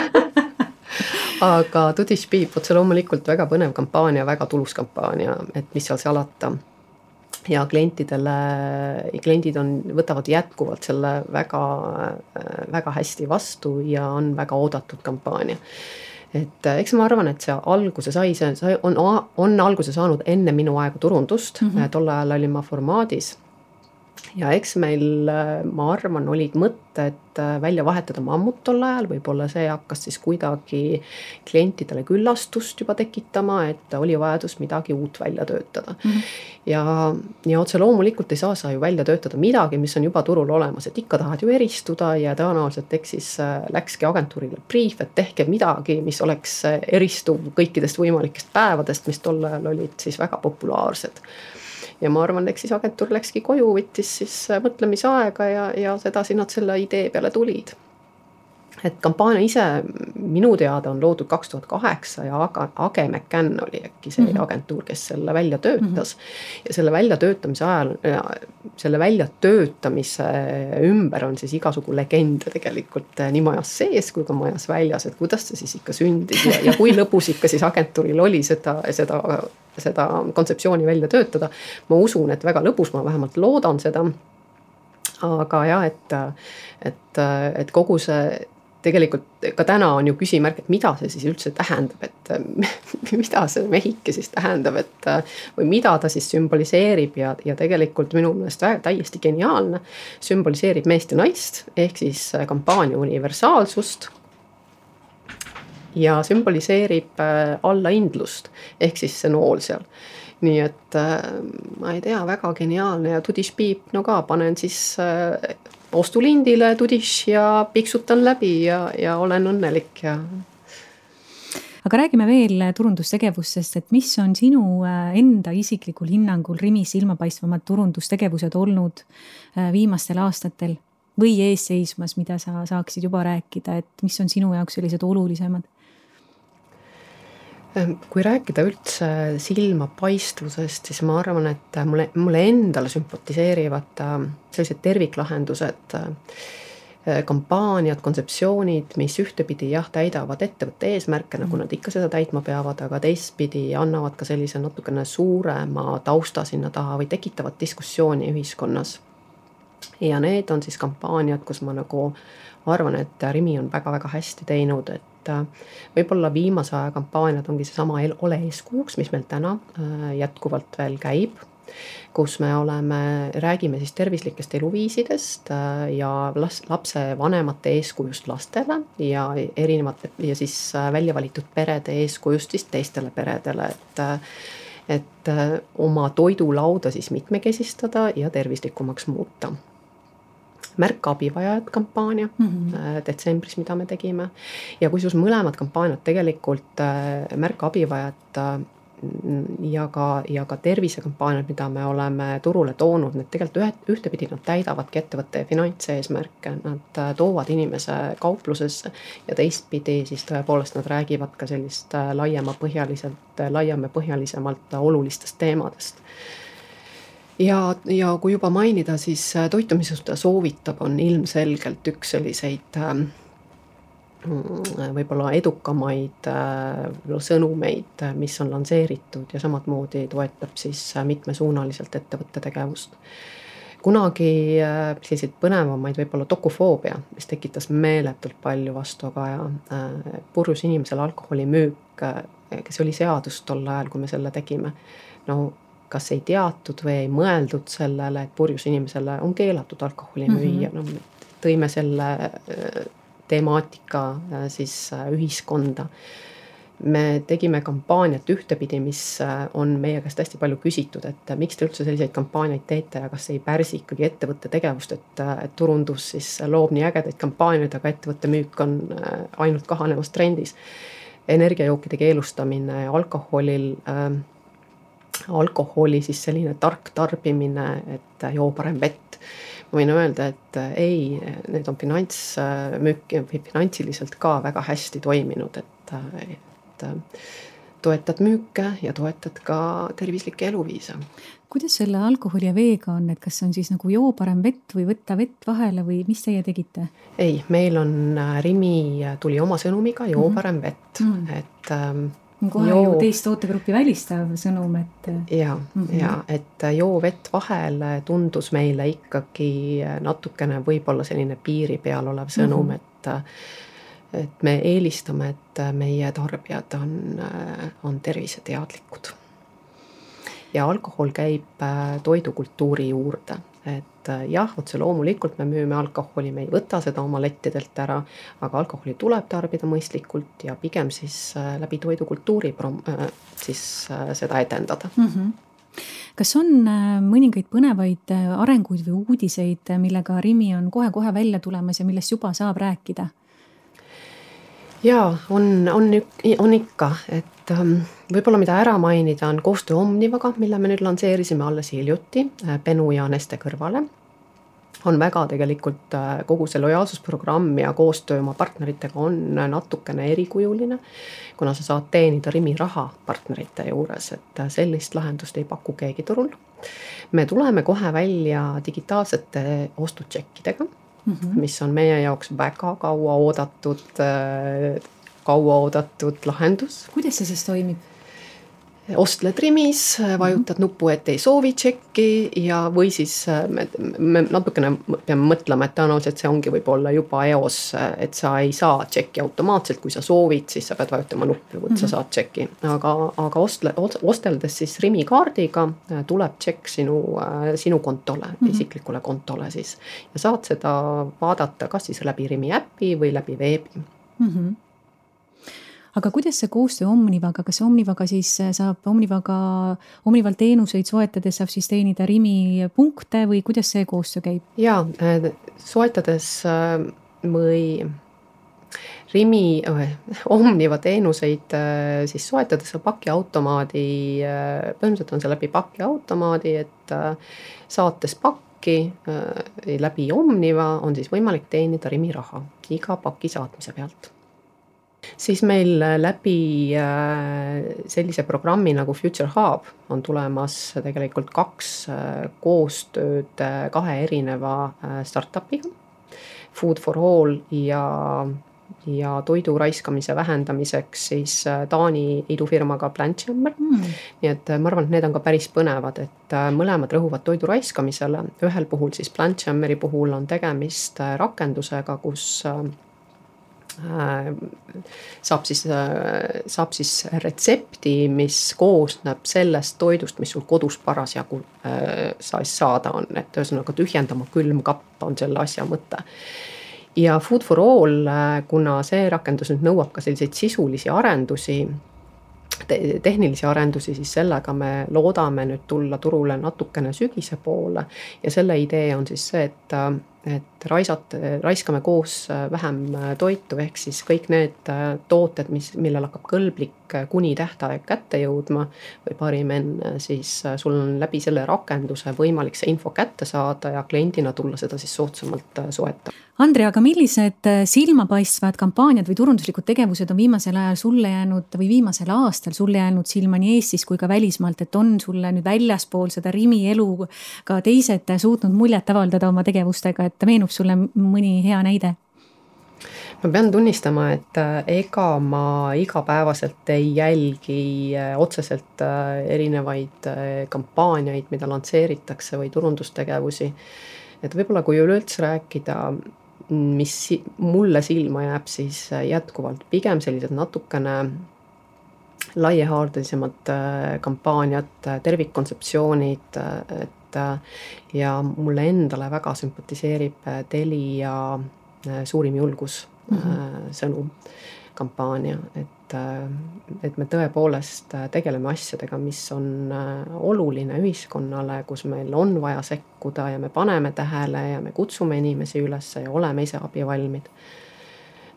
aga Tudiš Piip, otse loomulikult väga põnev kampaania, väga tulus kampaania, et mis seal salata. ja klientidele, kliendid on, võtavad jätkuvalt selle väga, väga hästi vastu ja on väga oodatud kampaania et eks ma arvan, et see alguse sai, see on, on alguse saanud enne minu aega turundust mm, -hmm. tol ajal olin ma formaadis ja eks meil, ma arvan, olid mõtted äh, välja vahetada mammut tol ajal, võib-olla see hakkas siis kuidagi klientidele küllastust juba tekitama, et oli vajadus midagi uut välja töötada mm. -hmm. ja, ja otse loomulikult ei saa sa ju välja töötada midagi, mis on juba turul olemas, et ikka tahad ju eristuda ja tõenäoliselt eks siis äh, läkski agentuurile briif, et tehke midagi, mis oleks äh, eristuv kõikidest võimalikest päevadest, mis tol ajal olid siis väga populaarsed ja ma arvan, eks siis agentuur läkski koju, võttis siis mõtlemisaega ja, ja sedasi nad selle idee peale tulid et kampaania ise minu teada on loodud kaks tuhat kaheksa ja Age, Age McCann oli äkki see mm -hmm. agentuur, kes selle välja töötas mm. -hmm. ja selle väljatöötamise ajal, selle väljatöötamise ümber on siis igasugu legende tegelikult äh, nii majas sees kui ka majas väljas, et kuidas see siis ikka sündis ja, ja kui lõbus ikka siis agentuuril oli seda, seda, seda kontseptsiooni välja töötada. ma usun, et väga lõbus, ma vähemalt loodan seda aga jah, et, et, et kogu see tegelikult ka täna on ju küsimärk, et mida see siis üldse tähendab, et mida see mehike siis tähendab, et või mida ta siis sümboliseerib ja, ja tegelikult minu meelest täiesti geniaalne. sümboliseerib meest ja naist ehk siis kampaania universaalsust. ja sümboliseerib äh, allahindlust ehk siis see nool seal nii et äh, ma ei tea, väga geniaalne ja Tudiš Piip, no ka panen siis äh, ostulindile tudiš ja piksutan läbi ja, ja olen õnnelik ja. aga räägime veel turundustegevustest, et mis on sinu äh, enda isiklikul hinnangul Rimi silmapaistvamad turundustegevused olnud äh, viimastel aastatel või eesseismas, mida sa saaksid juba rääkida, et mis on sinu jaoks sellised olulisemad? Ehm, kui rääkida üldse silmapaistvusest, siis ma arvan, et mulle, mulle endale sümpatiseerivad äh, sellised terviklahendused, äh, kampaaniad, kontseptsioonid, mis ühtepidi jah, täidavad ettevõtte eesmärke, nagu nad ikka seda täitma peavad, aga teistpidi annavad ka sellise natukene suurema tausta sinna taha või tekitavad diskussiooni ühiskonnas. ja need on siis kampaaniad, kus ma nagu arvan, et Rimi on väga-väga hästi teinud, et et äh, võib-olla viimase aja kampaaniad ongi seesama Ole eeskujuks, mis meil täna äh, jätkuvalt veel käib kus me oleme, räägime siis tervislikest eluviisidest äh, ja las-, lapsevanemate eeskujust lastele ja erinevate ja siis välja valitud perede eeskujust siis teistele peredele, et et oma toidulauda siis mitmekesistada ja tervislikumaks muuta märka abivajajat kampaania mm -hmm. detsembris, mida me tegime. ja kusjuures mõlemad kampaaniad tegelikult äh, märka abivajajat äh, ja ka, ja ka tervisekampaaniad, mida me oleme turule toonud, need tegelikult ühe, ühtepidi nad täidavadki ettevõtte finantseesmärke, nad toovad inimese kauplusesse. ja teistpidi siis tõepoolest nad räägivad ka sellist laiemapõhjaliselt, laiem ja põhjalisemalt olulistest teemadest ja, ja kui juba mainida, siis äh, toitumisjuhtaja soovitab, on ilmselgelt üks selliseid ähm, mm, võib-olla edukamaid äh, sõnumeid, mis on lansseeritud ja samamoodi toetab siis äh, mitmesuunaliselt ettevõtte tegevust. kunagi selliseid põnevamaid võib-olla dokufoobia, mis tekitas meeletult palju vastukaja, purjus inimesele alkoholimüük, kes oli seadus tol ajal, kui me selle tegime. no kas ei teatud või ei mõeldud sellele, et purjus inimesele on keelatud alkoholi müüa mm, -hmm. no tõime selle äh, temaatika äh, siis äh, ühiskonda. me tegime kampaaniat ühtepidi, mis on meie käest hästi palju küsitud, et miks te üldse selliseid kampaaniaid teete ja kas ei pärsi ikkagi ettevõtte tegevust, et, et turundus siis loob nii ägedaid kampaaniaid, aga ettevõtte müük on ainult kahanevas trendis. energiajookide keelustamine alkoholil äh, alkoholi siis selline tark tarbimine, et joo parem vett. ma võin öelda, et ei, need on finantsmüük või finantsiliselt ka väga hästi toiminud, et, et toetad müüke ja toetad ka tervislikke eluviise. kuidas selle alkoholi ja veega on, et kas on siis nagu joo parem vett või võtta vett vahele või mis teie tegite? ei, meil on Rimi tuli oma sõnumiga joo mm -hmm. parem vett mm, -hmm. et ähm, kohe joo. ju teist tootegruppi välistav sõnum, et. ja mm, -hmm. ja et joo vett vahele tundus meile ikkagi natukene võib-olla selline piiri peal olev sõnum mm, -hmm. et et me eelistame, et meie tarbijad on, on terviseteadlikud. ja alkohol käib toidukultuuri juurde et äh, jah, otse loomulikult me müüme alkoholi, me ei võta seda oma lettidelt ära, aga alkoholi tuleb tarbida mõistlikult ja pigem siis äh, läbi toidukultuuri prom-, äh, siis seda edendada mm. -hmm kas on mõningaid põnevaid arenguid või uudiseid, millega Rimi on kohe-kohe välja tulemas ja millest juba saab rääkida? Jaa, on, on, on ikka, et ähm, võib-olla mida ära mainida, on koostöö Omnivaga, mille me nüüd lansseerisime alles hiljuti äh, Benu ja Neste kõrvale. on väga tegelikult äh, kogu see lojaalsusprogramm ja koostöö oma partneritega on natukene erikujuline, kuna sa saad teenida Rimi raha partnerite juures, et äh, sellist lahendust ei paku keegi turul. me tuleme kohe välja digitaalsete ostutšekkidega mm, -hmm. mis on meie jaoks väga kaua oodatud, äh, kaua oodatud lahendus. kuidas see siis toimib? Ostled Rimis, vajutad -hmm. nupu, et ei soovi tšekki ja, või siis äh, me, me natukene peame mõtlema, et tõenäoliselt see ongi võib-olla juba eos, et sa ei saa tšekki automaatselt, kui sa soovid, siis sa pead vajutama nuppu, et mm -hmm. sa mhm. saad tšeki. aga, aga ostle, osteldes siis Rimi kaardiga äh, tuleb tšekk sinu, äh, sinu kontole mm, -hmm. isiklikule kontole siis. ja saad seda vaadata kas siis läbi Rimi äpi või läbi veebi mm. -hmm aga kuidas see koostöö Omnivaga, kas Omnivaga siis äh, saab Omnivaga, Omnival teenuseid soetades saab siis teenida Rimi punkte või kuidas see koostöö käib? jaa, äh, soetades äh, või Rimi Omniva teenuseid siis soetades pakiautomaadi, põhimõtteliselt on see läbi pakiautomaadi, et saates pakki läbi Omniva on siis võimalik teenida Rimi raha iga paki saatmise pealt siis meil äh, läbi äh, sellise programmi nagu Future Hub on tulemas tegelikult kaks äh, koostööd kahe erineva startup'iga. Food for all ja, ja toidu raiskamise vähendamiseks siis Taani idufirmaga Plantjammer mm.. nii et ma arvan, et need on ka päris põnevad, et mõlemad rõhuvad toidu raiskamisele, ühel puhul siis Plantjammeri puhul on tegemist rakendusega, kus saab siis, äh, saab siis retsepti, mis koosneb sellest toidust, mis sul kodus parasjagu äh, saada on, et ühesõnaga tühjendama külmkapp on selle asja mõte ja Food for All, kuna see rakendus nüüd nõuab ka selliseid sisulisi arendusi te, tehnilisi arendusi, siis sellega me loodame nüüd tulla turule natukene sügise poole. ja selle idee on siis see, et et raisata, raiskame koos äh, vähem äh, toitu, ehk siis kõik need äh, tooted, mis, millel hakkab kõlblik kuni tähtaeg kätte jõudma või parim enne, siis sul on läbi selle rakenduse võimalik see info kätte saada ja kliendina tulla seda siis soodsamalt soetama. Andre, aga millised silmapaistvad kampaaniad või turunduslikud tegevused on viimasel ajal sulle jäänud või viimasel aastal sulle jäänud silma nii Eestis kui ka välismaalt, et on sulle nüüd väljaspool seda Rimi elu ka teised suutnud muljet avaldada oma tegevustega, et meenub sulle mõni hea näide? ma pean tunnistama, et äh, ega ma igapäevaselt ei jälgi äh, otseselt äh, erinevaid kampaaniaid, mida lansseeritakse või turundustegevusi. et võib-olla, kui üleüldse rääkida, mis mulle silma jääb, siis jätkuvalt pigem sellised natukene laiehaardelisemad kampaaniad, tervikkontseptsioonid, et et äh, ja mulle endale väga sümpatiseerib äh, Telia äh, suurim julgus mm -hmm. sõnum, kampaania, et, et me tõepoolest tegeleme asjadega, mis on oluline ühiskonnale, kus meil on vaja sekkuda ja me paneme tähele ja me kutsume inimesi üles ja oleme ise abivalmid.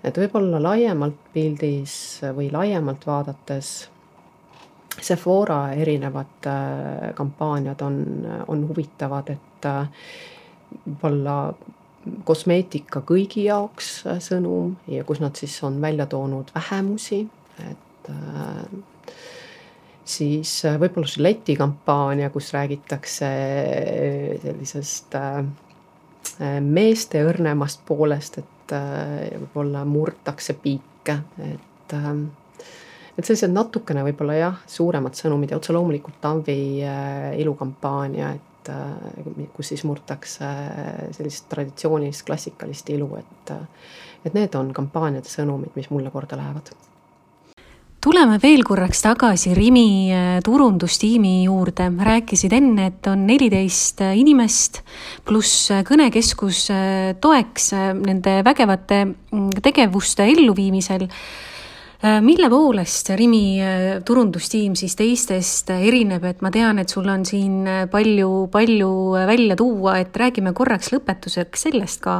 et võib-olla laiemalt pildis või laiemalt vaadates Sephora erinevad äh, kampaaniad on, on huvitavad, et äh, võib-olla kosmeetika kõigi jaoks äh, sõnum ja kus nad siis on välja toonud vähemusi, et siis võib-olla Gillette'i kampaania, kus räägitakse sellisest meeste õrnemast poolest, et võib-olla murtakse piike, et et sellised natukene võib-olla jah, suuremad sõnumid ja otse loomulikult Tamvi äh, ilukampaania, et et kus siis murtakse sellist traditsioonilist klassikalist ilu, et et need on kampaaniade sõnumid, mis mulle korda lähevad tuleme veel korraks tagasi Rimi äh, turundustiimi juurde, rääkisid enne, et on neliteist äh, inimest pluss äh, kõnekeskus toeks nende vägevate mm, tegevuste elluviimisel. Mille poolest Rimi turundustiim siis teistest erineb, et ma tean, et sul on siin palju, palju välja tuua, et räägime korraks lõpetuseks sellest ka.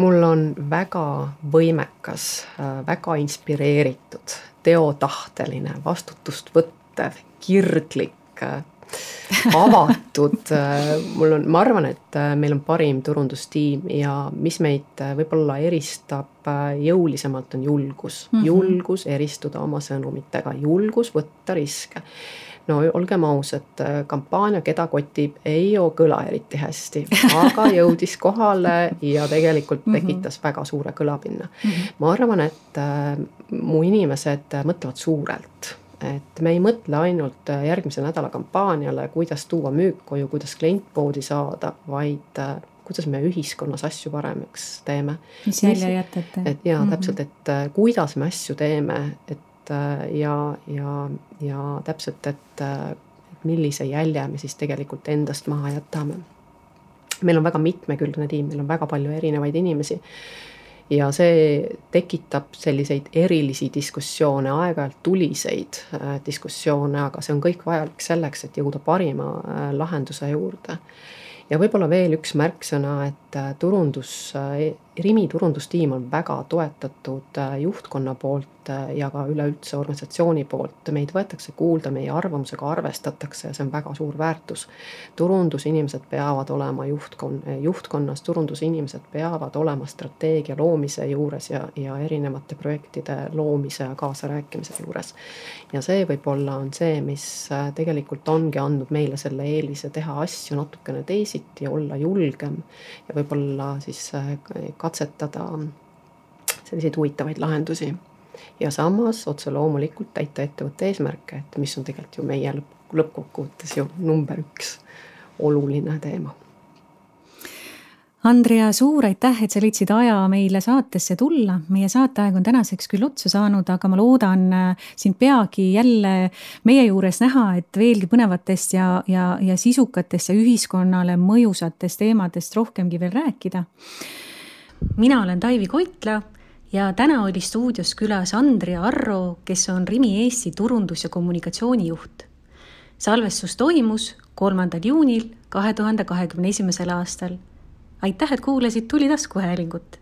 Mul on väga võimekas, äh, väga inspireeritud, teotahteline, vastutust võttev, kirglik, äh, avatud, äh, mul on, ma arvan, et meil on parim turundustiim ja mis meid võib-olla eristab jõulisemalt, on julgus mm. -hmm. julgus eristuda oma sõnumitega, julgus võtta riske no olgem ausad, kampaania Keda kotib ei kõla eriti hästi, aga jõudis kohale ja tegelikult mhm. tekitas mm -hmm. väga suure kõlapinna mm. -hmm. ma arvan, et äh, mu inimesed mõtlevad suurelt et me ei mõtle ainult järgmise nädala kampaaniale, kuidas tuua müük koju, kuidas klient poodi saada, vaid äh, kuidas me ühiskonnas asju paremaks teeme. mis jälje jätate. et jaa mm, -hmm. täpselt, et äh, kuidas me asju teeme, et Äh, ja, ja, ja täpselt, et millise jälje me siis tegelikult endast maha jätame. meil on väga mitmekülgne tiim, meil on väga palju erinevaid inimesi ja see tekitab selliseid erilisi diskussioone, aeg-ajalt tuliseid äh, diskussioone, aga see on kõik vajalik selleks, et jõuda parima äh, lahenduse juurde. ja võib-olla veel üks märksõna, et turundus, Rimi turundustiim on väga toetatud juhtkonna poolt poolt ja ka üleüldse organisatsiooni poolt, meid võetakse kuulda, meie arvamusega arvestatakse ja see on väga suur väärtus. turundusinimesed peavad olema juhtkon-, juhtkonnas, turundusinimesed peavad olema strateegia loomise juures ja, ja erinevate projektide loomise ja kaasarääkimise juures. ja see võib-olla on see, mis tegelikult ongi andnud meile selle eelise teha asju natukene teisiti ja olla julgem ja võib-olla siis katsetada selliseid huvitavaid lahendusi ja samas otse loomulikult täita ettevõtte eesmärke, et mis on tegelikult ju meie lõpp, lõppkokkuvõttes ju number üks oluline teema. Andrea, suur aitäh, et sa leidsid aja meile saatesse tulla. meie saateaeg on tänaseks küll otsa saanud, aga ma loodan äh, sind peagi jälle meie juures näha, et veelgi põnevatest ja, ja, ja sisukatest ja ühiskonnale mõjusatest teemadest rohkemgi veel rääkida. Mina olen Taivi Koitla ja täna oli stuudios külas Andrea Arro, kes on Rimi Eesti turundus- ja kommunikatsioonijuht. salvestus toimus kolmandal juunil kahe tuhande kahekümne esimesel aastal. aitäh, et kuulasid Tuli taskuhäälingut